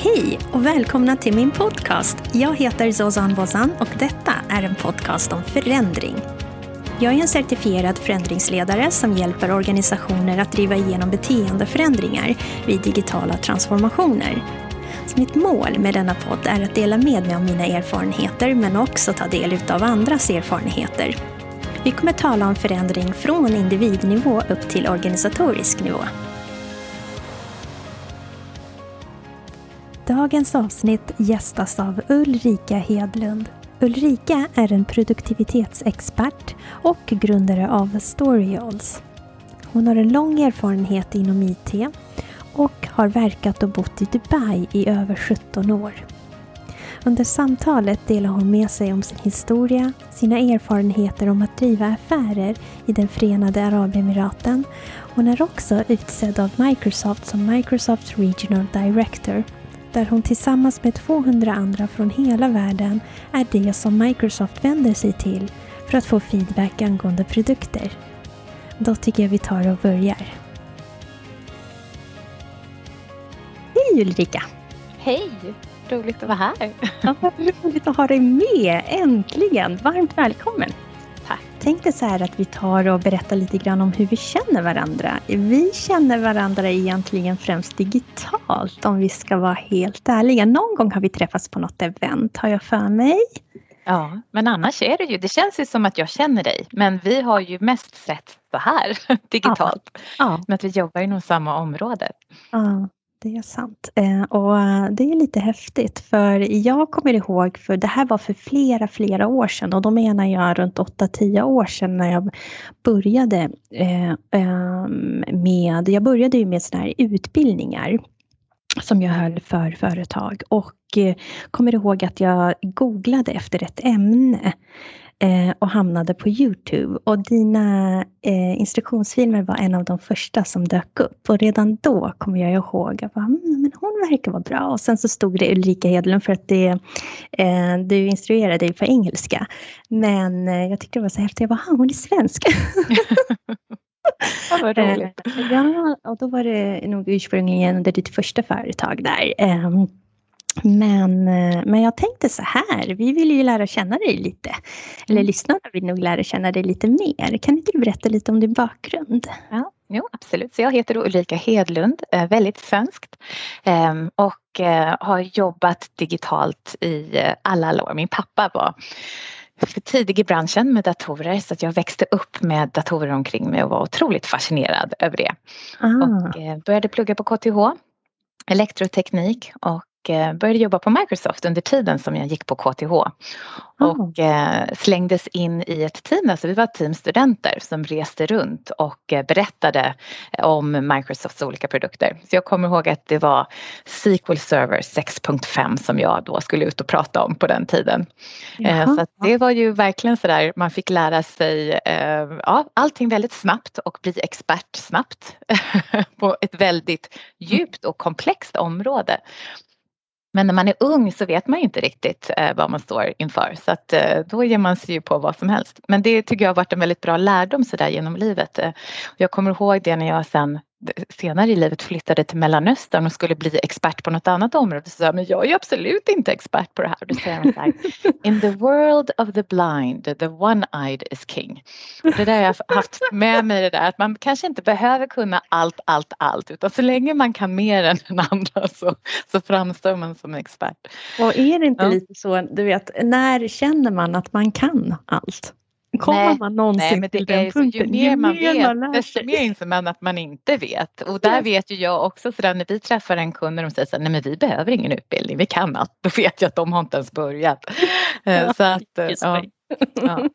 Hej och välkomna till min podcast. Jag heter Zozan Bozan och detta är en podcast om förändring. Jag är en certifierad förändringsledare som hjälper organisationer att driva igenom beteendeförändringar vid digitala transformationer. Så mitt mål med denna podd är att dela med mig av mina erfarenheter men också ta del av andras erfarenheter. Vi kommer tala om förändring från individnivå upp till organisatorisk nivå. Dagens avsnitt gästas av Ulrika Hedlund. Ulrika är en produktivitetsexpert och grundare av Storyals. Hon har en lång erfarenhet inom IT och har verkat och bott i Dubai i över 17 år. Under samtalet delar hon med sig om sin historia, sina erfarenheter om att driva affärer i den förenade Arabemiraten. Hon är också utsedd av Microsoft som Microsoft Regional Director där hon tillsammans med 200 andra från hela världen är det som Microsoft vänder sig till för att få feedback angående produkter. Då tycker jag vi tar och börjar. Hej Ulrika! Hej! Roligt att vara här. Ja, roligt att ha dig med, äntligen! Varmt välkommen! Tänkte så här att vi tar och berättar lite grann om hur vi känner varandra. Vi känner varandra egentligen främst digitalt om vi ska vara helt ärliga. Någon gång har vi träffats på något event, har jag för mig. Ja, men annars är det ju, det känns ju som att jag känner dig. Men vi har ju mest sett så här digitalt. Ja. ja. Men att vi jobbar inom samma område. Ja, det är sant. Eh, och eh, det är lite häftigt för jag kommer ihåg, för det här var för flera, flera år sedan och då menar jag runt 8-10 år sedan när jag började eh, ehm, med, jag började ju med sådana här utbildningar som jag höll för företag och kommer ihåg att jag googlade efter ett ämne eh, och hamnade på Youtube. Och dina eh, instruktionsfilmer var en av de första som dök upp. Och redan då kommer jag ihåg att mm, men hon verkar vara bra. Och sen så stod det Ulrika Hedlund för att det, eh, du instruerade dig på engelska. Men eh, jag tyckte det var så häftigt. Jag bara, hon är svensk. Ja, vad roligt. ja, och då var det nog ursprungligen under ditt första företag där. Men, eh, men jag tänkte så här, vi vill ju lära känna dig lite. Eller mm. lyssnarna vill nog lära känna dig lite mer. Kan inte du berätta lite om din bakgrund? Ja, jo, absolut. Så jag heter Ulrika Hedlund, eh, väldigt svenskt. Ehm, och eh, har jobbat digitalt i alla år. Min pappa var för tidig i branschen med datorer så att jag växte upp med datorer omkring mig och var otroligt fascinerad över det. Ah. Och började plugga på KTH elektroteknik och började jobba på Microsoft under tiden som jag gick på KTH. Och eh, slängdes in i ett team, alltså vi var ett team studenter som reste runt och eh, berättade om Microsofts olika produkter. Så jag kommer ihåg att det var SQL Server 6.5 som jag då skulle ut och prata om på den tiden. Jaha. Så det var ju verkligen sådär, man fick lära sig ja, allting väldigt snabbt och bli expert snabbt på ett väldigt djupt och komplext område. Men när man är ung så vet man ju inte riktigt eh, vad man står inför så att eh, då ger man sig ju på vad som helst. Men det tycker jag har varit en väldigt bra lärdom så där genom livet. Eh, jag kommer ihåg det när jag sen senare i livet flyttade till Mellanöstern och skulle bli expert på något annat område så sa jag, men jag är absolut inte expert på det här. Då säger han så här, In the world of the blind, the one-eyed is king. Och det där har jag haft med mig det där att man kanske inte behöver kunna allt, allt, allt utan så länge man kan mer än den andra så, så framstår man som expert. Och är det inte ja. lite så, du vet, när känner man att man kan allt? Kommer nej, man någonsin nej, till den punkten? Ju mer man vet desto mer inser man att man inte vet. Och där vet ju jag också sådär när vi träffar en kund och de säger så här, nej men vi behöver ingen utbildning, vi kan allt. Då vet jag att de har inte ens börjat. Ja, så att, ja. Ja.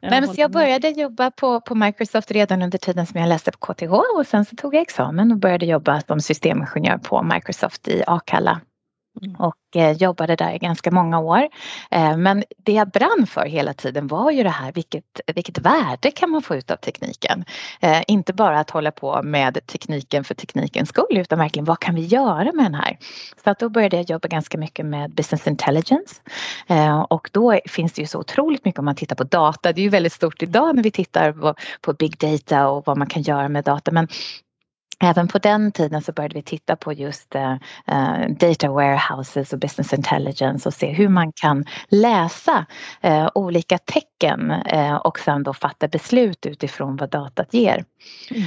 Men så jag började jobba på, på Microsoft redan under tiden som jag läste på KTH och sen så tog jag examen och började jobba som systemingenjör på Microsoft i Akalla. Mm. och eh, jobbade där i ganska många år. Eh, men det jag brann för hela tiden var ju det här vilket, vilket värde kan man få ut av tekniken? Eh, inte bara att hålla på med tekniken för teknikens skull utan verkligen vad kan vi göra med den här? Så att då började jag jobba ganska mycket med business intelligence eh, och då finns det ju så otroligt mycket om man tittar på data. Det är ju väldigt stort idag när vi tittar på, på big data och vad man kan göra med data men Även på den tiden så började vi titta på just uh, data warehouses och business intelligence och se hur man kan läsa uh, olika tecken uh, och sen då fatta beslut utifrån vad datat ger. Mm.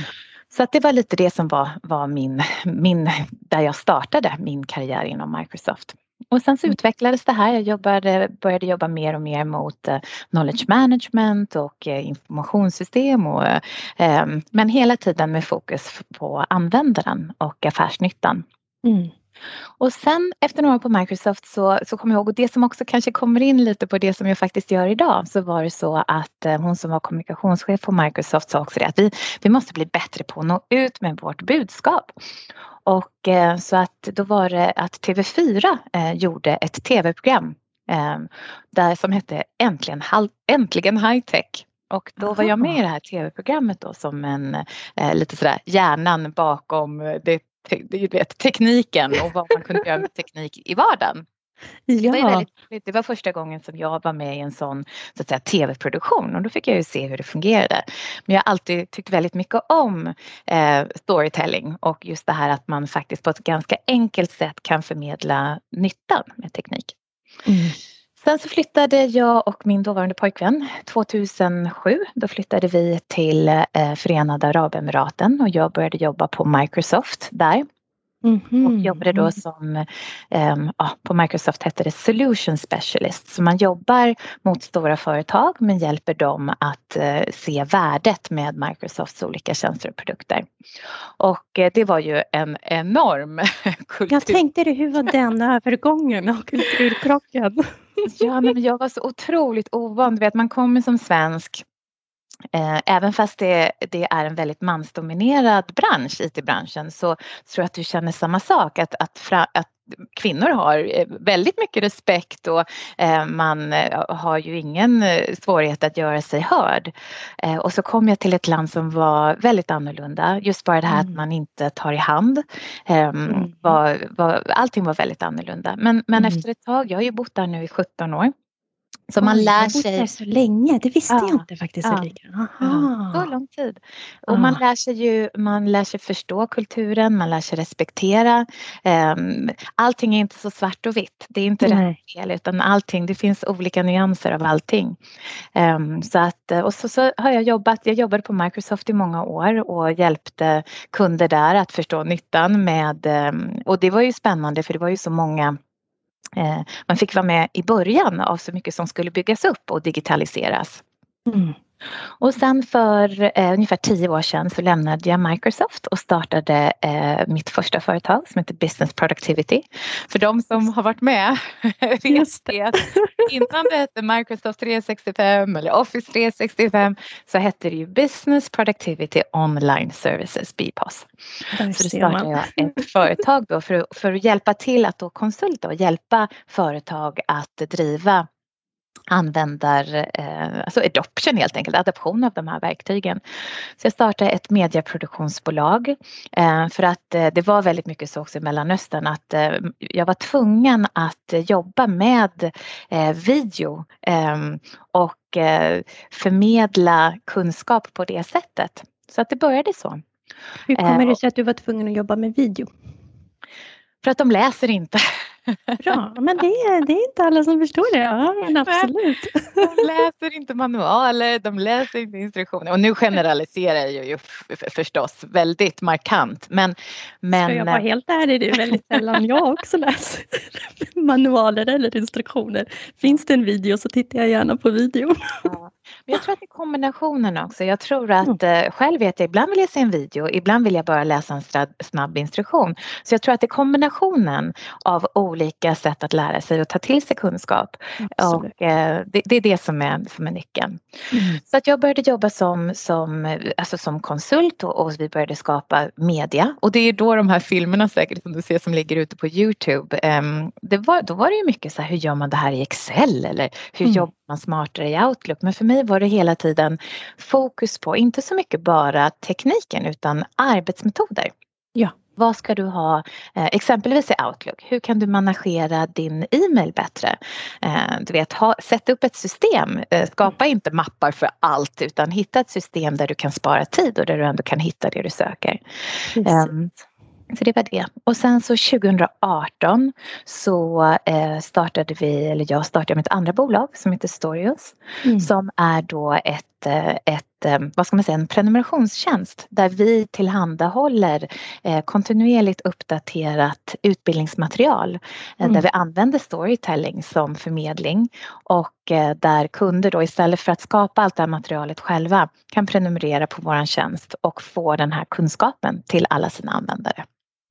Så att det var lite det som var, var min, min, där jag startade min karriär inom Microsoft. Och sen så mm. utvecklades det här. Jag jobbade, började jobba mer och mer mot uh, knowledge management och uh, informationssystem. Och, uh, men hela tiden med fokus på användaren och affärsnyttan. Mm. Och sen efter några år på Microsoft så, så kommer jag ihåg, och det som också kanske kommer in lite på det som jag faktiskt gör idag, så var det så att eh, hon som var kommunikationschef på Microsoft sa också det att vi, vi måste bli bättre på att nå ut med vårt budskap. Och eh, så att då var det att TV4 eh, gjorde ett tv-program där som hette Äntligen, Äntligen High Tech. Och då var jag med i det här tv-programmet då som en eh, lite sådär hjärnan bakom det te vet, tekniken och vad man kunde göra med teknik i vardagen. Ja. Det, var väldigt, det var första gången som jag var med i en sån så att säga, tv-produktion och då fick jag ju se hur det fungerade. Men jag har alltid tyckt väldigt mycket om eh, storytelling och just det här att man faktiskt på ett ganska enkelt sätt kan förmedla nyttan med teknik. Mm. Sen så flyttade jag och min dåvarande pojkvän 2007. Då flyttade vi till eh, Förenade Arabemiraten och jag började jobba på Microsoft där. Mm -hmm. Och jobbade då som, um, ja, på Microsoft hette det Solution Specialist. Så man jobbar mot stora företag men hjälper dem att uh, se värdet med Microsofts olika tjänster och produkter. Och uh, det var ju en enorm kultur. Jag tänkte det, hur var den övergången och kulturkrocken? Ja, men jag var så otroligt ovan. Du vet, man kommer som svensk även fast det, det, är en väldigt mansdominerad bransch, IT-branschen, så tror jag att du känner samma sak. Att, att, fra, att kvinnor har eh, väldigt mycket respekt och eh, man har ju ingen svårighet att göra sig hörd. Och så kom jag till ett land som var väldigt annorlunda. Just bara det här mm. att man inte tar i hand. Ehm, mm. Var, var, allting var väldigt annorlunda. Men, men mm. efter ett tag, jag har ju bott där nu i 17 år. Så man lär sig. så länge, det visste ja, jag inte faktiskt ja, Ja, så lång tid. Och ja. man lär sig ju, man lär sig förstå kulturen, man lär sig respektera. Um, allting är inte så svart och vitt, det är inte Nej. rätt fel utan allting, det finns olika nyanser av allting. Um, så att, och så, så har jag jobbat, jag jobbade på Microsoft i många år och hjälpte kunder där att förstå nyttan med, um, och det var ju spännande för det var ju så många Eh, man fick vara med i början av så mycket som skulle byggas upp och digitaliseras. Mm. Och sen för eh, ungefär tio år sedan så lämnade jag Microsoft och startade eh, mitt första företag som heter Business Productivity. För de som har varit med vet det innan det hette Microsoft 365 eller Office 365 så hette det ju Business Productivity Online Services, BPOS. Så då startade jag ett företag då för, för att hjälpa till att då konsulta och hjälpa företag att driva användar, eh, alltså adoption helt enkelt, adoption av de här verktygen. Så jag startade ett medieproduktionsbolag eh, för att eh, det var väldigt mycket så också i Mellanöstern att jag var tvungen att jobba med video ehm, och förmedla kunskap på det sättet. Så att det började så. Hur kommer det sig att du var tvungen att jobba med video? För att de läser inte. Bra, men det är, det är inte alla som förstår det. Ja, men absolut. De läser inte manualer, de läser inte instruktioner. Och nu generaliserar jag ju förstås väldigt markant. Men, men... Ska jag vara helt ärlig, det är väldigt sällan jag också läser manualer eller instruktioner. Finns det en video så tittar jag gärna på videon. Ja. Men jag tror att det är kombinationen också. Jag tror att eh, själv vet jag, ibland vill jag se en video, ibland vill jag bara läsa en snabb instruktion. Så jag tror att det är kombinationen av olika sätt att lära sig och ta till sig kunskap. Och, eh, det, det, är det som är, som är nyckeln. Mm. Så att jag började jobba som, som, alltså som konsult och, och, vi började skapa media. Och det är då de här filmerna säkert som du ser som ligger ute på Youtube. Eh, det var, då var det ju mycket så här, hur gör man det här i Excel eller hur mm. jobbar man smartare i Outlook? Men för mig var det hela tiden fokus på, inte så mycket bara tekniken utan arbetsmetoder. Vad ska du ha eh, exempelvis i Outlook? Hur kan du managera din e-mail bättre? Eh, du vet, ha, sätt upp ett system. Eh, skapa inte mappar för allt utan hitta ett system där du kan spara tid och där du ändå kan hitta det du söker. Um, så det var det. Och sen så 2018 så startade vi, eller jag startade mitt andra bolag som heter Storios. Mm. Som är då ett, ett, eh, vad ska man säga, en prenumerationstjänst där vi tillhandahåller kontinuerligt uppdaterat utbildningsmaterial. Mm. Där vi använder storytelling som förmedling och där kunder då istället för att skapa allt det här materialet själva kan prenumerera på våran tjänst och få den här kunskapen till alla sina användare.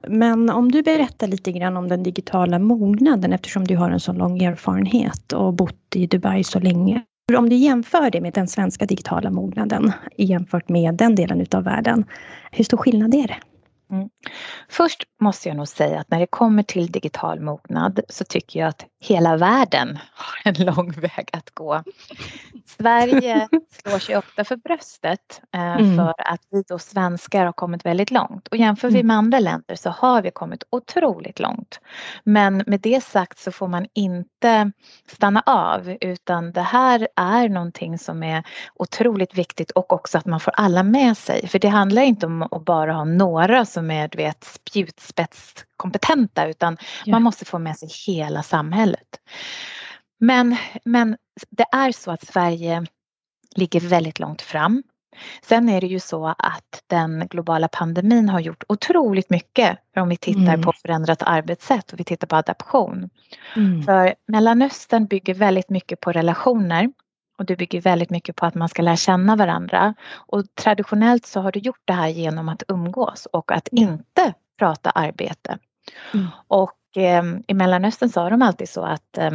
Men om du berättar lite grann om den digitala mognaden eftersom du har en så lång erfarenhet och bott i Dubai så länge. Om du jämför det med den svenska digitala mognaden jämfört med den delen utav världen, hur stor skillnad är det? Mm. Först måste jag nog säga att när det kommer till digital mognad så tycker jag att hela världen har en lång väg att gå. Sverige slår sig ofta för bröstet eh, mm. för att vi då svenskar har kommit väldigt långt och jämför vi mm. med andra länder så har vi kommit otroligt långt. Men med det sagt så får man inte stanna av utan det här är någonting som är otroligt viktigt och också att man får alla med sig för det handlar inte om att bara ha några som är du vet spjutspetskompetenta utan ja. man måste få med sig hela samhället. Men, men det är så att Sverige ligger väldigt långt fram. Sen är det ju så att den globala pandemin har gjort otroligt mycket om vi tittar mm. på förändrat arbetssätt och vi tittar på adaption. Mm. För Mellanöstern bygger väldigt mycket på relationer och det bygger väldigt mycket på att man ska lära känna varandra. Och traditionellt så har du gjort det här genom att umgås och att inte prata arbete. Mm. Och eh, i Mellanöstern sa de alltid så att eh,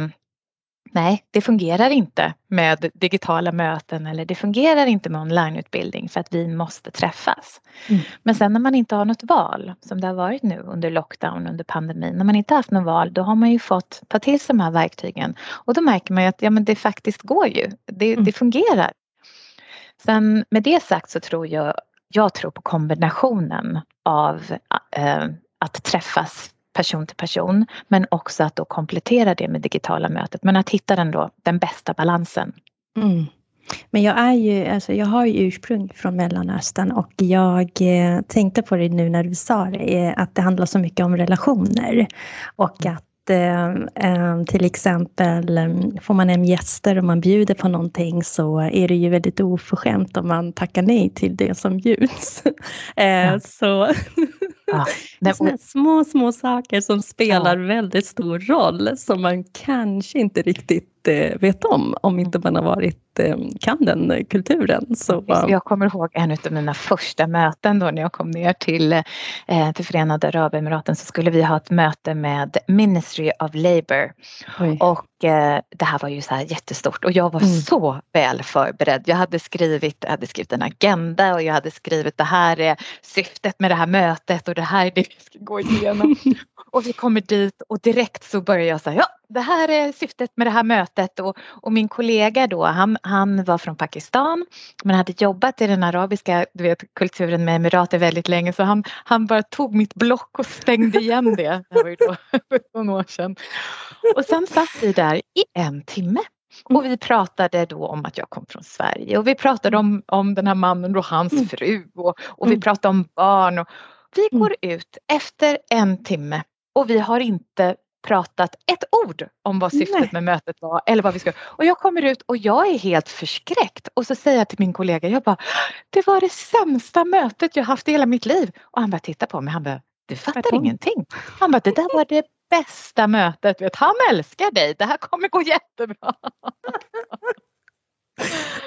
nej, det fungerar inte med digitala möten eller det fungerar inte med onlineutbildning för att vi måste träffas. Mm. Men sen när man inte har något val, som det har varit nu under lockdown, under pandemin, när man inte haft något val, då har man ju fått ta till sig de här verktygen och då märker man ju att ja, men det faktiskt går ju, det, mm. det fungerar. Sen med det sagt så tror jag, jag tror på kombinationen av äh, att träffas person till person men också att då komplettera det med digitala mötet men att hitta den, då, den bästa balansen. Mm. Men jag, är ju, alltså jag har ju ursprung från Mellanöstern och jag eh, tänkte på det nu när du sa det, eh, att det handlar så mycket om relationer och att Eh, till exempel får man hem gäster och man bjuder på någonting så är det ju väldigt oförskämt om man tackar nej till det som bjuds. Ja. Så ja. Nej, små, små saker som spelar ja. väldigt stor roll som man kanske inte riktigt vet om, om inte man har varit kan den kulturen. Så, jag kommer ihåg en av mina första möten då när jag kom ner till, till Förenade Arabemiraten så skulle vi ha ett möte med Ministry of Labour. Oj. Och det här var ju så här jättestort och jag var mm. så väl förberedd. Jag hade skrivit, jag hade skrivit en agenda och jag hade skrivit det här är syftet med det här mötet och det här är det vi ska gå igenom. och vi kommer dit och direkt så börjar jag säga ja det här är syftet med det här mötet och, och min kollega då han, han var från Pakistan men hade jobbat i den arabiska du vet, kulturen med emirater väldigt länge så han, han bara tog mitt block och stängde igen det. Det var ju då för några år sedan. Och sen satt vi där i en timme och vi pratade då om att jag kom från Sverige och vi pratade om, om den här mannen och hans mm. fru och, och vi mm. pratade om barn. Och vi mm. går ut efter en timme och vi har inte pratat ett ord om vad syftet Nej. med mötet var eller vad vi ska. Och jag kommer ut och jag är helt förskräckt och så säger jag till min kollega, jag bara, det var det sämsta mötet jag haft i hela mitt liv. Och han bara tittar på mig, han bara, du fattar ingenting. Han bara, det där var det bästa mötet, vet, han älskar dig, det här kommer gå jättebra.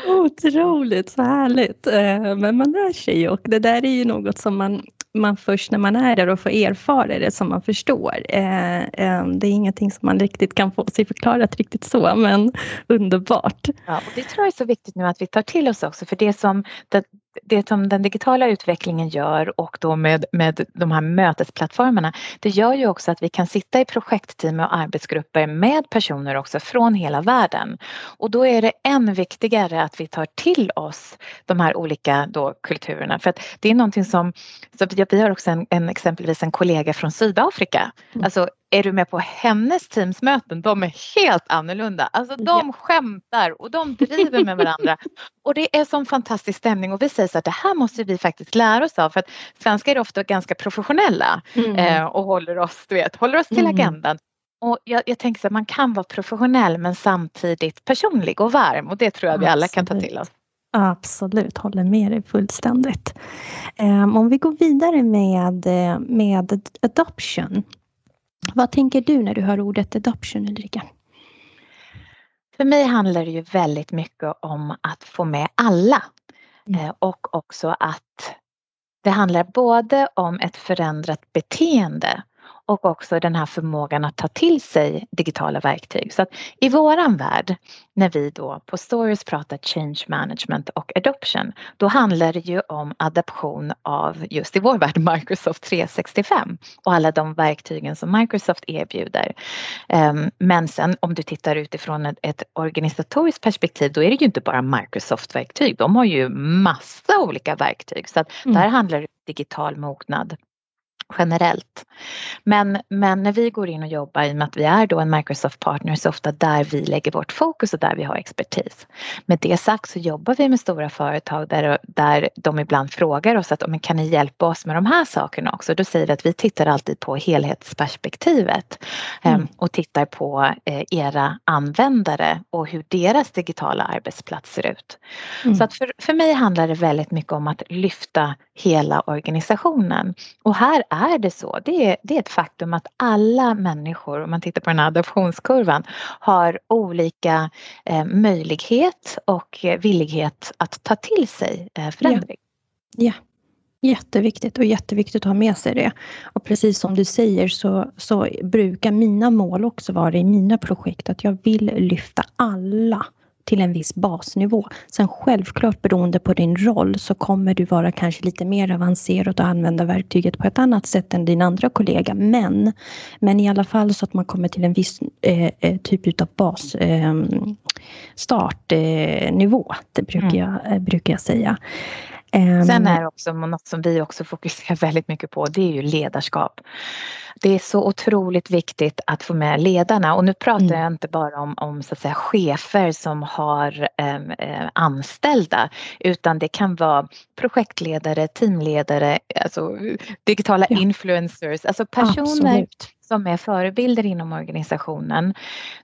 Otroligt, så härligt. Eh, men man lär sig ju och det där är ju något som man, man först när man är där och får erfara det som man förstår. Eh, eh, det är ingenting som man riktigt kan få sig förklarat riktigt så, men underbart. Ja, och det tror jag är så viktigt nu att vi tar till oss också, för det som det, som den digitala utvecklingen gör och då med, med de här mötesplattformarna, det gör ju också att vi kan sitta i projektteam och arbetsgrupper med personer också från hela världen. Och då är det än viktigare att vi tar till oss de här olika då kulturerna för att det är någonting som, så vi har också en, en exempelvis en kollega från Sydafrika, mm. alltså är du med på hennes teamsmöten, de är helt annorlunda. Alltså de skämtar och de driver med varandra. Och det är sån fantastisk stämning och vi säger så att det här måste vi faktiskt lära oss av för att svenskar är ofta ganska professionella mm. eh, och håller oss, du vet, håller oss till mm. agendan. Och jag, jag tänker så att man kan vara professionell men samtidigt personlig och varm och det tror jag vi alla kan ta till oss. Absolut, håller med dig fullständigt. Um, om vi går vidare med, eh, med adoption. Vad tänker du när du hör ordet adoption Ulrika? För mig handlar det ju väldigt mycket om att få med alla mm. Eh, och också att det handlar både om ett förändrat beteende och också den här förmågan att ta till sig digitala verktyg. Så att i våran värld, när vi då på Stories pratar change management och adoption, då handlar det ju om adaption av just i vår värld Microsoft 365 och alla de verktygen som Microsoft erbjuder. Ehm, men sen om du tittar utifrån ett organisatoriskt perspektiv, då är det ju inte bara Microsoft-verktyg, de har ju massa olika verktyg så att mm. där handlar det om digital mognad generellt. Men, men när vi går in och jobbar i och med att vi är då en Microsoft partner så ofta där vi lägger vårt fokus och där vi har expertis. Med det sagt så jobbar vi med stora företag där, där de ibland frågar oss att men kan ni hjälpa oss med de här sakerna också? Då säger vi att vi tittar alltid på helhetsperspektivet mm. eh, och tittar på eh, era användare och hur deras digitala arbetsplats ser ut. Mm. Så att för, för mig handlar det väldigt mycket om att lyfta hela organisationen och här är det så. Det är, det är ett faktum att alla människor, om man tittar på den här adoptionskurvan, har olika eh, möjlighet och villighet att ta till sig eh, förändring. Ja. ja. Jätteviktigt och jätteviktigt att ha med sig det. Och precis som du säger så, så brukar mina mål också vara i mina projekt att jag vill lyfta alla till en viss basnivå. Sen självklart beroende på din roll så kommer du vara kanske lite mer avancerad och använda verktyget på ett annat sätt än din andra kollega. Men, men i alla fall så att man kommer till en viss eh, eh typ av bas eh, startnivå. det brukar, mm. jag, eh, brukar jag säga. Sen ehm. är det också något som vi också fokuserar väldigt mycket på, det är ju ledarskap. Det är så otroligt viktigt att få med ledarna och nu pratar mm. jag inte bara om, om så att säga, chefer som har eh, anställda utan det kan vara projektledare, teamledare, alltså digitala ja. influencers, alltså personer Absolut som är förebilder inom organisationen,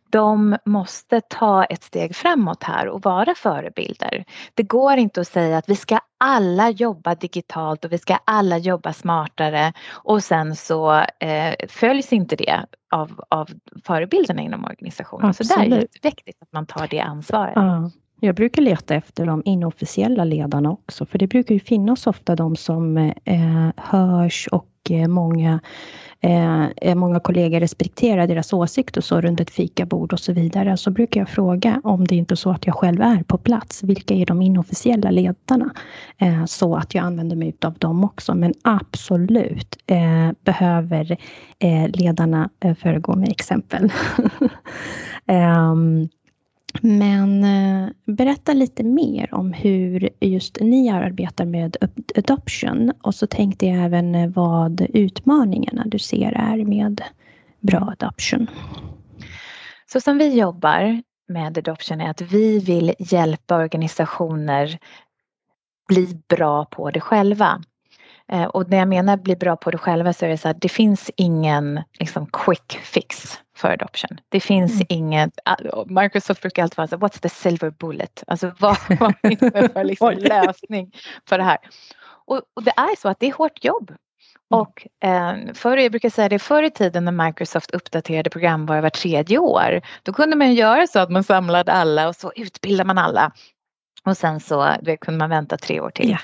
de måste ta ett steg framåt här och vara förebilder. Det går inte att säga att vi ska alla jobba digitalt och vi ska alla jobba smartare och sen så eh, följs inte det av, av förebilderna inom organisationen. Absolut. Så det är jätteviktigt att man tar det ansvaret. Ja. Jag brukar leta efter de inofficiella ledarna också, för det brukar ju finnas ofta de som eh, hörs och eh, många Eh, eh många kollegor respekterar deras åsikt och så runt ett fikabord och så vidare. Så brukar jag fråga om det inte är så att jag själv är på plats. Vilka är de inofficiella ledarna? Eh, så att jag använder mig av dem också. Men absolut eh, behöver eh, ledarna eh, föregå med exempel. um, Men eh, berätta lite mer om hur just ni arbetar med adoption och så tänkte jag även eh, vad utmaningarna du ser är med bra adoption. Så som vi jobbar med adoption är att vi vill hjälpa organisationer bli bra på det själva. Eh, och när jag menar bli bra på det själva så är det så att det finns ingen liksom, quick fix för adoption. Det finns mm. inget, Microsoft brukar alltid vara så what's the silver bullet? Alltså vad, vad finns det för liksom lösning för det här? Och, och, det är så att det är hårt jobb. Mm. Och eh, förr, jag brukar säga det, förr i tiden när Microsoft uppdaterade programvara var tredje år, då kunde man göra så att man samlade alla och så utbildade man alla. Och sen så det kunde man vänta tre år till. Yeah.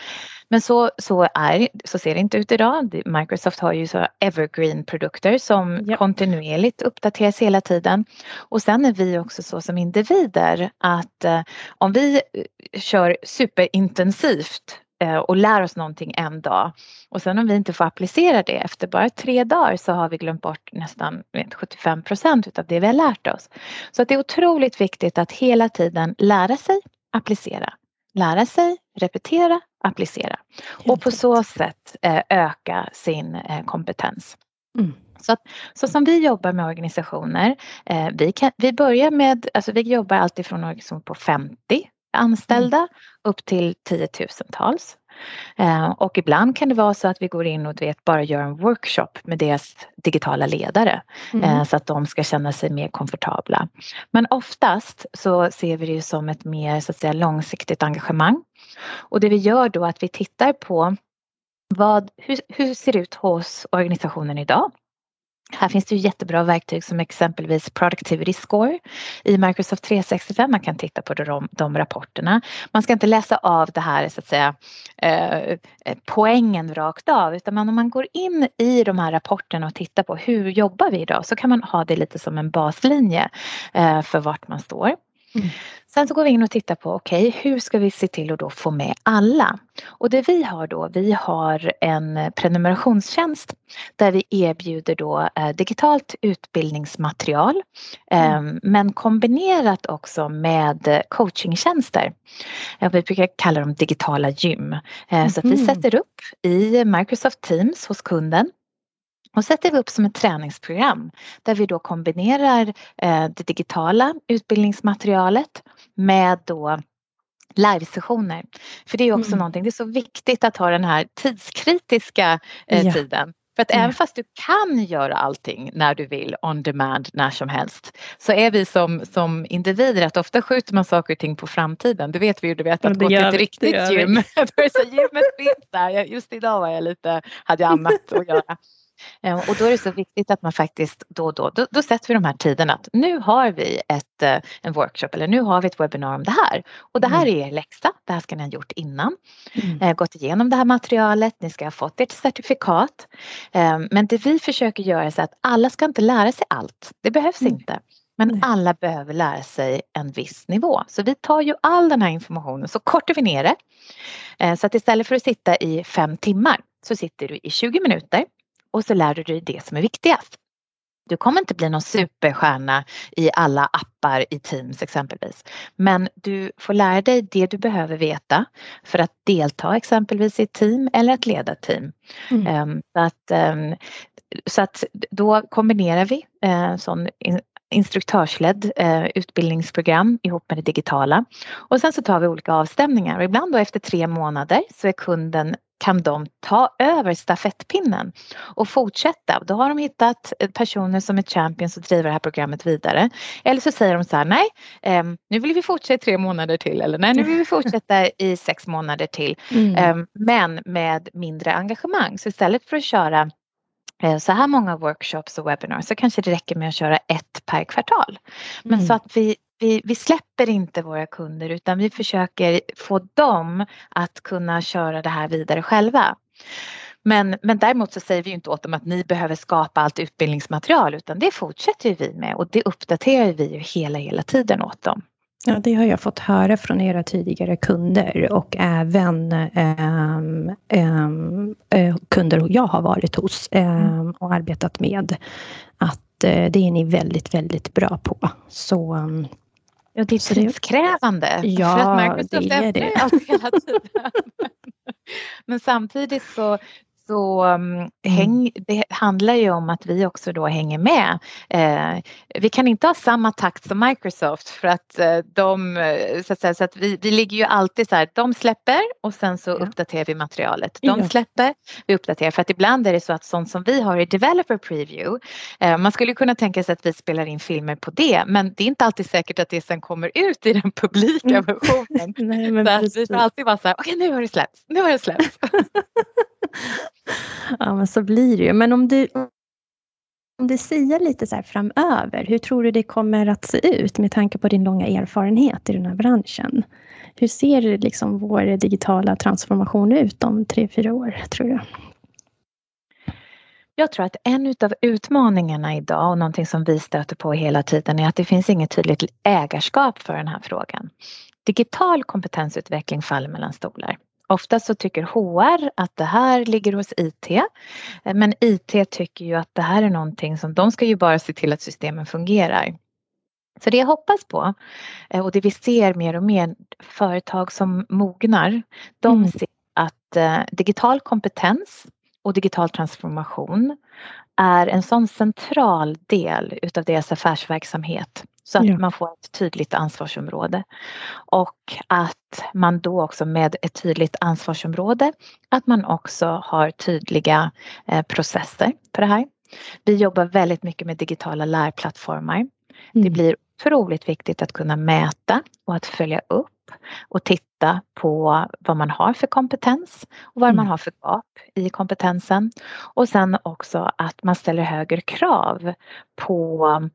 Men så, så, är, så ser det inte ut idag. Microsoft har ju så evergreen produkter som ja. kontinuerligt uppdateras hela tiden. Och sen är vi också så som individer att eh, om vi eh, kör superintensivt eh, och lär oss någonting en dag och sen om vi inte får applicera det efter bara tre dagar så har vi glömt bort nästan 75 procent av det vi har lärt oss. Så att det är otroligt viktigt att hela tiden lära sig, applicera. Lära sig, repetera, applicera och på så sätt eh, öka sin eh, kompetens. Mm. Så, att, så som vi jobbar med organisationer, eh, vi, kan, vi börjar med, alltså vi jobbar alltid från organisationer på 50 anställda mm. upp till tiotusentals. Eh, och ibland kan det vara så att vi går in och vet, bara gör en workshop med deras digitala ledare mm. eh, så att de ska känna sig mer komfortabla. Men oftast så ser vi det som ett mer så att säga, långsiktigt engagemang. Och det vi gör då är att vi tittar på vad, hur, hur ser det ut hos organisationen idag? Här finns det ju jättebra verktyg som exempelvis Productivity Score i Microsoft 365. Man kan titta på de, de rapporterna. Man ska inte läsa av det här så att säga eh, poängen rakt av utan man, om man går in i de här rapporterna och tittar på hur jobbar vi idag så kan man ha det lite som en baslinje eh, för vart man står. Mm. Sen så går vi in och tittar på okej, okay, hur ska vi se till att då få med alla? Och det vi har då, vi har en prenumerationstjänst där vi erbjuder då eh, digitalt utbildningsmaterial mm. eh, men kombinerat också med coachingtjänster. Eh, vi brukar kalla dem digitala gym. Mm. Så att vi mm. sätter upp i Microsoft Teams hos kunden och sätter vi upp som ett träningsprogram där vi då kombinerar eh, det digitala utbildningsmaterialet med då livesessioner. För det är också mm. någonting, det är så viktigt att ha den här tidskritiska eh, ja. tiden. För att mm. även fast du kan göra allting när du vill on demand när som helst så är vi som, som individer att ofta skjuter man saker och ting på framtiden. Det vet vi ju, du vet att gå till ett riktigt gym. så gymmet finns där. Just idag var jag lite, hade jag annat att göra. Eh, och då är det så viktigt att man faktiskt då och då, då, då sätter vi de här tiderna att nu har vi ett, eh, en workshop eller nu har vi ett webbinar om det här. Och det här mm. är er läxa, det här ska ni ha gjort innan. Mm. Eh, gått igenom det här materialet, ni ska ha fått ert certifikat. Men det vi försöker göra är att alla ska inte lära sig allt, det behövs mm. inte. Men alla behöver lära sig en viss nivå. Så vi tar ju all den här informationen så kortar vi ner det. Så att istället för att sitta i fem timmar så sitter du i 20 minuter och så lär du dig det som är viktigast. Du kommer inte bli någon superstjärna i alla appar i Teams exempelvis. Men du får lära dig det du behöver veta för att delta exempelvis i ett team eller att leda ett team. Mm. Ehm, så, att, ehm, så att då kombinerar vi eh, sån instruktörsledd eh, utbildningsprogram ihop med det digitala. Och sen så tar vi olika avstämningar och ibland då efter tre månader så är kunden kan de ta över stafettpinnen och fortsätta. Då har de hittat personer som är champions och driver det här programmet vidare. Eller så säger de så här, nej, ehm, nu vill vi fortsätta i tre månader till eller nej, nu vill vi fortsätta i sex månader till. Mm. Ehm, men med mindre engagemang. Så istället för att köra eh, så här många workshops och webinars så kanske det räcker med att köra ett per kvartal. Men mm. så att vi vi, vi släpper inte våra kunder utan vi försöker få dem att kunna köra det här vidare själva. Men, men däremot så säger vi inte åt dem att ni behöver skapa allt utbildningsmaterial utan det fortsätter vi med och det uppdaterar vi ju hela, hela tiden åt dem. Ja, det har jag fått höra från era tidigare kunder och även ähm, ähm, kunder jag har varit hos ähm, och arbetat med. Att äh, det är ni väldigt, väldigt bra på. Så Ja, det är tidskrävande. Ja, för att Microsoft det är det. Allt hela tiden. Men samtidigt så så um, häng, det handlar ju om att vi också då hänger med. Eh, vi kan inte ha samma takt som Microsoft för att eh, de, eh, så att, säga, så att vi, vi ligger ju alltid så här, de släpper och sen så ja. uppdaterar vi materialet. De släpper, vi uppdaterar för att ibland är det så att sånt som vi har i Developer Preview, eh, man skulle kunna tänka sig att vi spelar in filmer på det men det är inte alltid säkert att det sen kommer ut i den publika mm. versionen. Nej, men så vi får alltid vara så här, okej okay, nu har det släppts, nu har det släppts. ja, men så blir det ju. Men om du, om du säger lite så här framöver, hur tror du det kommer att se ut med tanke på din långa erfarenhet i den här branschen? Hur ser liksom vår digitala transformation ut om tre, fyra år, tror du? Jag tror att en av utmaningarna idag och någonting som vi stöter på hela tiden är att det finns inget tydligt ägarskap för den här frågan. Digital kompetensutveckling faller mellan stolar Ofta så tycker HR att det här ligger hos IT men IT tycker ju att det här är någonting som de ska ju bara se till att systemen fungerar. Så det jag hoppas på eh, och det vi ser mer och mer företag som mognar, de mm. ser att eh, digital kompetens och digital transformation är en sån central del utav deras affärsverksamhet så att ja. man får ett tydligt ansvarsområde. Och att man då också med ett tydligt ansvarsområde att man också har tydliga eh, processer för det här. Vi jobbar väldigt mycket med digitala lärplattformar. Mm. Det blir otroligt viktigt att kunna mäta och att följa upp och titta på vad man har för kompetens och vad mm. man har för gap i kompetensen. Och sen också att man ställer högre krav på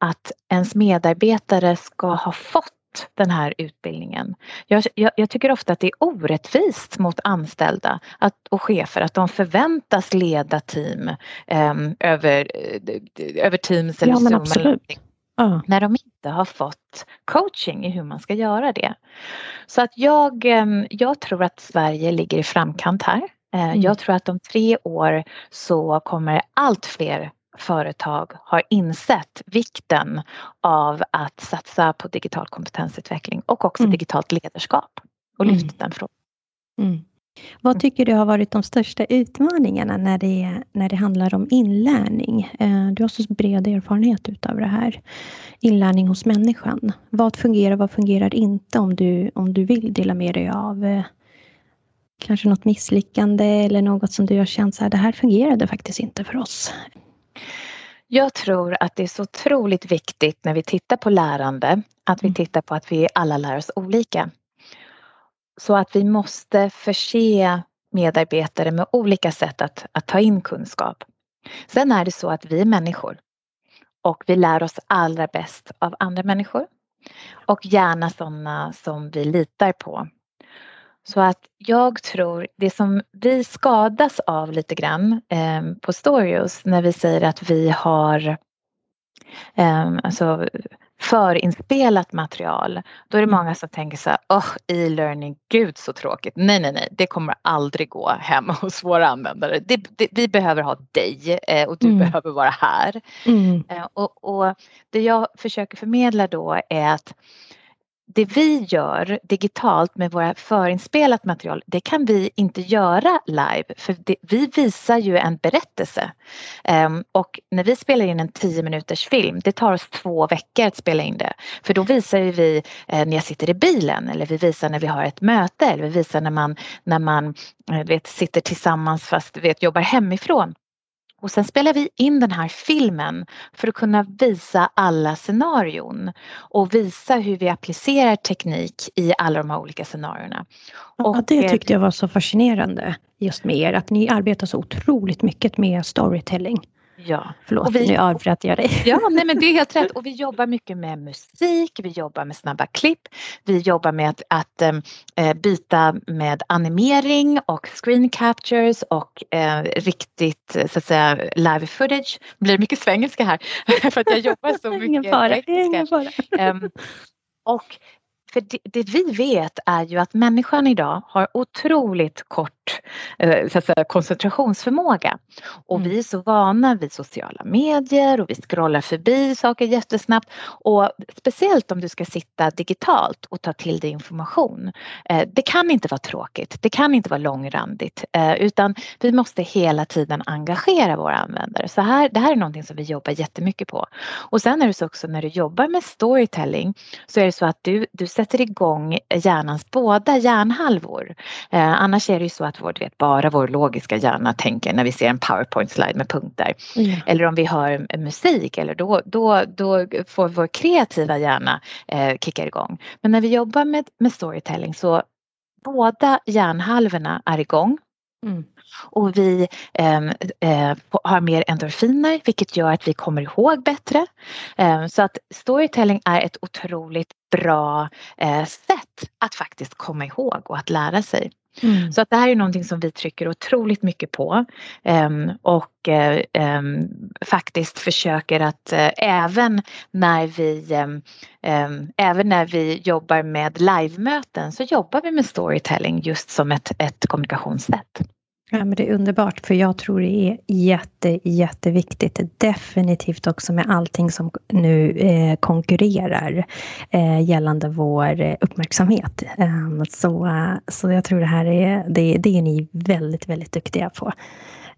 att ens medarbetare ska ha fått den här utbildningen. Jag, jag, jag, tycker ofta att det är orättvist mot anställda att, och chefer att de förväntas leda team eh, över, över Teams eller ja, Zoom. Eller uh. När de inte har fått coaching i hur man ska göra det. Så att jag, ehm, jag tror att Sverige ligger i framkant här. Eh, mm. Jag tror att om tre år så kommer allt fler företag har insett vikten av att satsa på digital kompetensutveckling och också mm. digitalt ledarskap och lyft mm. den frågan. Mm. Vad tycker du har varit de största utmaningarna när det, när det handlar om inlärning? Eh, du har så bred erfarenhet utav det här. Inlärning hos människan. Vad fungerar, vad fungerar inte om du, om du vill dela med dig av eh, kanske något misslyckande eller något som du har känt så här, det här fungerade faktiskt inte för oss. Jag tror att det är så otroligt viktigt när vi tittar på lärande att vi mm. tittar på att vi alla lär oss olika. Så att vi måste förse medarbetare med olika sätt att, att ta in kunskap. Sen är det så att vi är människor och vi lär oss allra bäst av andra människor och gärna sådana som vi litar på. Så att jag tror det som vi skadas av lite grann eh, på Storios när vi säger att vi har eh, alltså förinspelat material. Då är det många som tänker så här, oh, e-learning, gud så tråkigt. Nej, nej, nej, det kommer aldrig gå hem hos våra användare. Det, det, vi behöver ha dig eh, och du mm. behöver vara här. Mm. Eh, och, och det jag försöker förmedla då är att det vi gör digitalt med våra förinspelat material, det kan vi inte göra live för det, vi visar ju en berättelse. Um, och när vi spelar in en 10 minuters film, det tar oss två veckor att spela in det. För då visar vi eh, när jag sitter i bilen eller vi visar när vi har ett möte eller vi visar när man, när man eh, vet, sitter tillsammans fast vet, jobbar hemifrån. Och sen spelar vi in den här filmen för att kunna visa alla scenarion och visa hur vi applicerar teknik i alla de här olika scenarierna. Ja, det eh, tyckte jag var så fascinerande just med er, att ni arbetar så otroligt mycket med storytelling. Ja. Förlåt, och vi, nu avbröt jag dig. Ja, nej, men det är helt rätt. Och vi jobbar mycket med musik, vi jobbar med snabba klipp, vi jobbar med att, att äh, byta med animering och screen captures och äh, riktigt så att säga live footage. Det blir mycket svengelska här för att jag jobbar så mycket. ingen fara, ingen fara. Um, och för det, det, vi vet är ju att människan idag har otroligt kort Eh, så att säga, koncentrationsförmåga. Och mm. vi är så vana vid sociala medier och vi scrollar förbi saker jättesnabbt. Och speciellt om du ska sitta digitalt och ta till dig information. Eh, det kan inte vara tråkigt, det kan inte vara långrandigt eh, utan vi måste hela tiden engagera våra användare. Så här, det här är någonting som vi jobbar jättemycket på. Och sen är det så också när du jobbar med storytelling så är det så att du, du sätter igång hjärnans båda hjärnhalvor. Eh, annars är det ju så att vår, vet, bara vår logiska hjärna tänker när vi ser en powerpoint-slide med punkter. Mm. Eller om vi hör musik eller då, då, då får vår kreativa hjärna eh, kicka igång. Men när vi jobbar med, med storytelling så båda hjärnhalvorna är igång. Mm. Och vi eh, eh, har mer endorfiner vilket gör att vi kommer ihåg bättre. Eh, så att storytelling är ett otroligt bra eh, sätt att faktiskt komma ihåg och att lära sig. Mm. Så att det här är någonting som vi trycker otroligt mycket på um, och um, faktiskt försöker att uh, även när vi även när vi jobbar med livemöten så jobbar vi med storytelling just som ett, ett kommunikationssätt. Ja, men det är underbart för jag tror det är jätte, jätteviktigt. Definitivt också med allting som nu eh, konkurrerar eh, gällande vår eh, uppmärksamhet. Ehm, eh, så, så jag tror det här är, det, det är ni väldigt, väldigt duktiga på.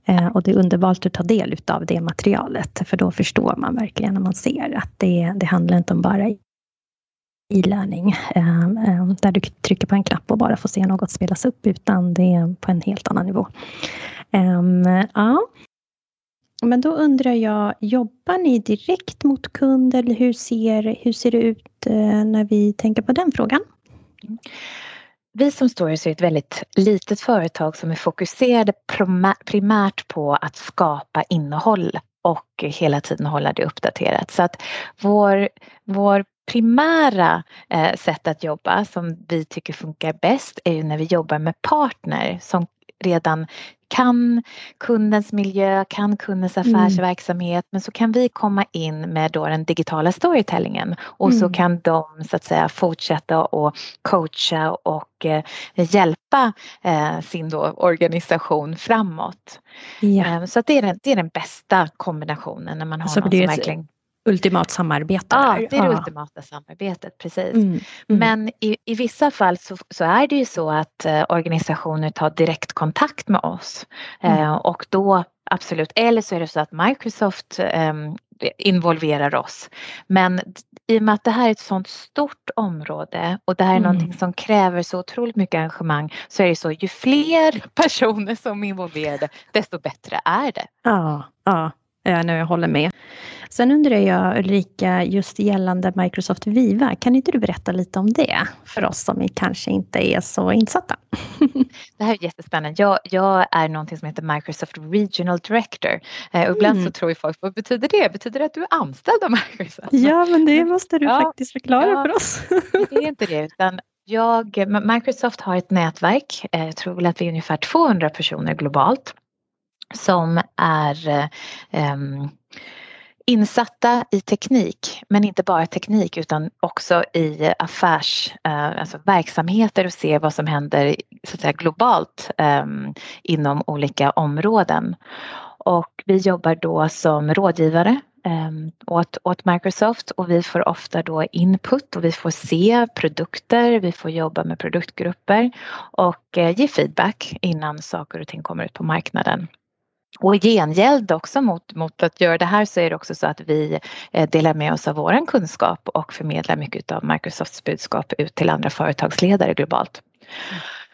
Eh, och det är underbart att ta del av det materialet för då förstår man verkligen när man ser att det, det handlar inte om bara e-learning ehm, ehm, där du trycker på en knapp och bara får se något spelas upp utan det är på en helt annan nivå. Ehm, ja. Men då undrar jag, jobbar ni direkt mot kund eller hur ser, hur ser det ut eh, när vi tänker på den frågan? Vi som Stories är ett väldigt litet företag som är fokuserade primärt på att skapa innehåll och hela tiden hålla det uppdaterat. Så att vår, vår primära eh, sätt att jobba som vi tycker funkar bäst är ju när vi jobbar med partner som redan kan kundens miljö, kan kundens mm. affärsverksamhet mm. men så kan vi komma in med då den digitala storytellingen och mm. så kan de så att säga fortsätta och coacha och eh, hjälpa eh, sin då organisation framåt. Ja. Eh, så det, är den, det är den bästa kombinationen när man har alltså, någon som verkligen ultimat samarbete. Ja, det är det ja. ultimata samarbetet, precis. Mm, mm. Men i, i vissa fall så, så, är det ju så att eh, organisationer tar direktkontakt med oss mm. eh, och då absolut, eller så är det så att Microsoft eh, involverar oss. Men i och med att det här är ett sådant stort område och det här är mm. någonting som kräver så otroligt mycket engagemang så är det så ju fler personer som är involverade desto bättre är det. Ja, ja, jag håller med. Sen undrar jag Ulrika, just gällande Microsoft Viva, kan inte du berätta lite om det för oss som kanske inte är så insatta? Det här är jättespännande. Jag, jag är någonting som heter Microsoft Regional Director. Eh, och ibland mm. så tror ju folk, vad betyder det? Betyder det att du är anställd av Microsoft? Ja, men det måste du ja, faktiskt förklara ja, för oss. det är inte det, utan jag, Microsoft har ett nätverk, eh, jag tror väl att vi är ungefär 200 personer globalt som är um, insatta i teknik, men inte bara teknik utan också i affärs, eh, alltså verksamheter och se vad som händer så att säga, globalt um, inom olika områden. Och vi jobbar då som rådgivare um, åt, åt Microsoft och vi får ofta då input och vi får se produkter, vi får jobba med produktgrupper och uh, ge feedback innan saker och ting kommer ut på marknaden. Och i gengäld också mot, mot att göra det här så är det också så att vi eh, delar med oss av vår kunskap och förmedlar mycket av Microsofts budskap ut till andra företagsledare globalt.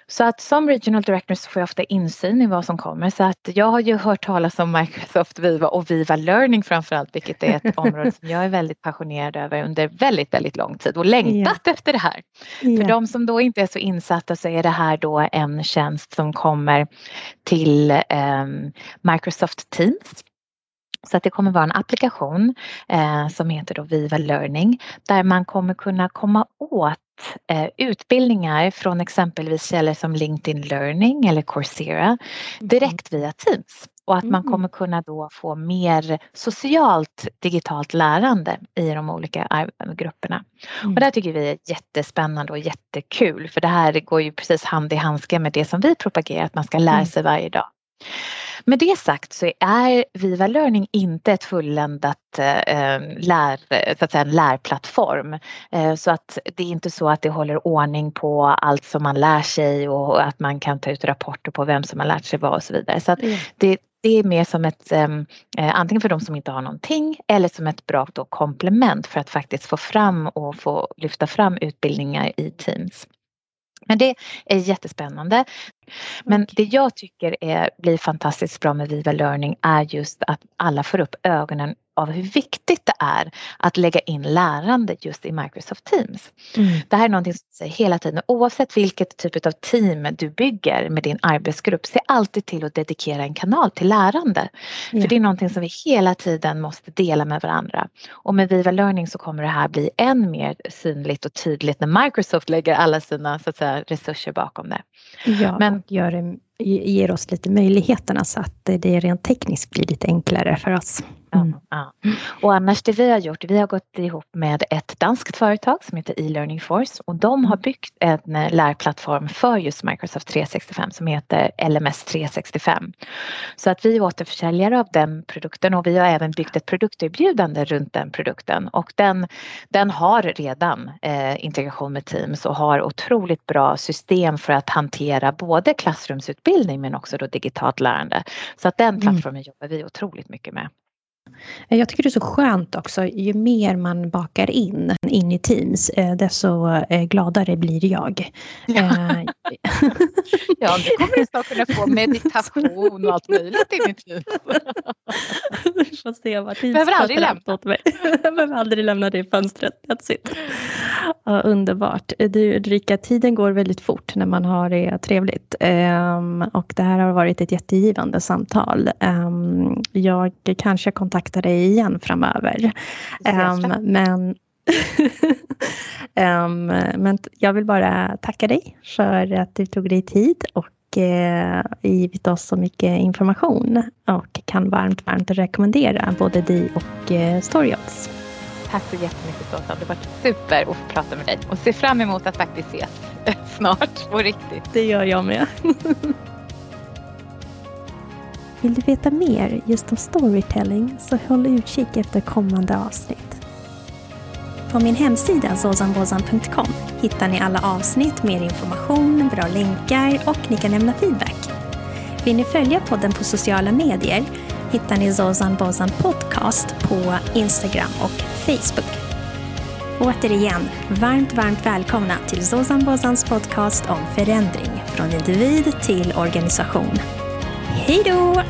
Så att som regional director så får jag ofta insyn i vad som kommer så att jag har ju hört talas om Microsoft Viva och Viva Learning framförallt vilket är ett område som jag är väldigt passionerad över under väldigt, väldigt lång tid och längtat yeah. efter det här. Yeah. För de som då inte är så insatta så är det här då en tjänst som kommer till eh, Microsoft Teams så att det kommer vara en applikation eh, som heter då Viva Learning där man kommer kunna komma åt utbildningar från exempelvis källor som LinkedIn Learning eller Coursera mm. direkt via Teams och att man mm. kommer kunna då få mer socialt digitalt lärande i de olika grupperna. Mm. Och det här tycker vi är jättespännande och jättekul för det här går ju precis hand i handske med det som vi propagerar att man ska lära sig varje dag. Med det sagt så är Viva Learning inte ett fulländat eh, lär, så att säga, lärplattform. Eh, så att det är inte så att det håller ordning på allt som man lär sig och att man kan ta ut rapporter på vem som har lärt sig vad och så vidare. Så mm. det, det är mer som ett, eh, antingen för de som inte har någonting eller som ett bra då komplement för att faktiskt få fram och få lyfta fram utbildningar i Teams. Men det är jättespännande. Men okay. det jag tycker är, blir fantastiskt bra med Viva Learning är just att alla får upp ögonen av hur viktigt det är att lägga in lärande just i Microsoft Teams. Mm. Det här är någonting som säger hela tiden, oavsett vilket typ av team du bygger med din arbetsgrupp, se alltid till att dedikera en kanal till lärande. Ja. För det är någonting som vi hela tiden måste dela med varandra. Och med Viva Learning så kommer det här bli än mer synligt och tydligt när Microsoft lägger alla sina så att säga, resurser bakom det. Ja, Men, gör det, ger oss lite möjligheterna så att det rent tekniskt blir lite enklare för oss. Mm. Ja. Och annars det vi har gjort, vi har gått ihop med ett danskt företag som heter e-learning force och de har byggt en eh, lärplattform för just Microsoft 365 som heter LMS 365. Så att vi är återförsäljare av den produkten och vi har även byggt ett produkterbjudande runt den produkten och den, den har redan eh, integration med Teams och har otroligt bra system för att hantera både klassrumsutbildning men också då digitalt lärande. Så att den mm. plattformen mm. jobbar vi otroligt mycket med. Jag tycker det är så skönt också, ju mer man bakar in in i Teams, eh, desto eh, gladare blir jag. Ja, eh, ja du kommer snart kunna få meditation och allt möjligt in i Teams. Fast det var behöver aldrig lämna. Åt mig. Jag behöver aldrig lämna det fönstret. That's it. Ja, underbart. Du Ulrika, tiden går väldigt fort när man har det trevligt. Um, och det här har varit ett jättegivande samtal. Um, jag kanske kontaktar dig igen framöver. Um, men um, men jag vill bara tacka dig för att du tog dig tid och uh, givit oss så mycket information och kan varmt, varmt rekommendera både dig och uh, Storyops. Tack så jättemycket Såsa. Det har varit super att få prata med dig och se fram emot att faktiskt ses snart på riktigt. Det gör jag med. Vill du veta mer just om storytelling så håll utkik efter kommande avsnitt. På min hemsida zozanbozan.com hittar ni alla avsnitt, mer information, bra länkar och ni kan lämna feedback. Vill ni följa podden på sociala medier hittar ni Zozan Bozan Podcast på Instagram och Facebook. Återigen, varmt, varmt välkomna till Zozan Bozans podcast om förändring från individ till organisation. Hej då!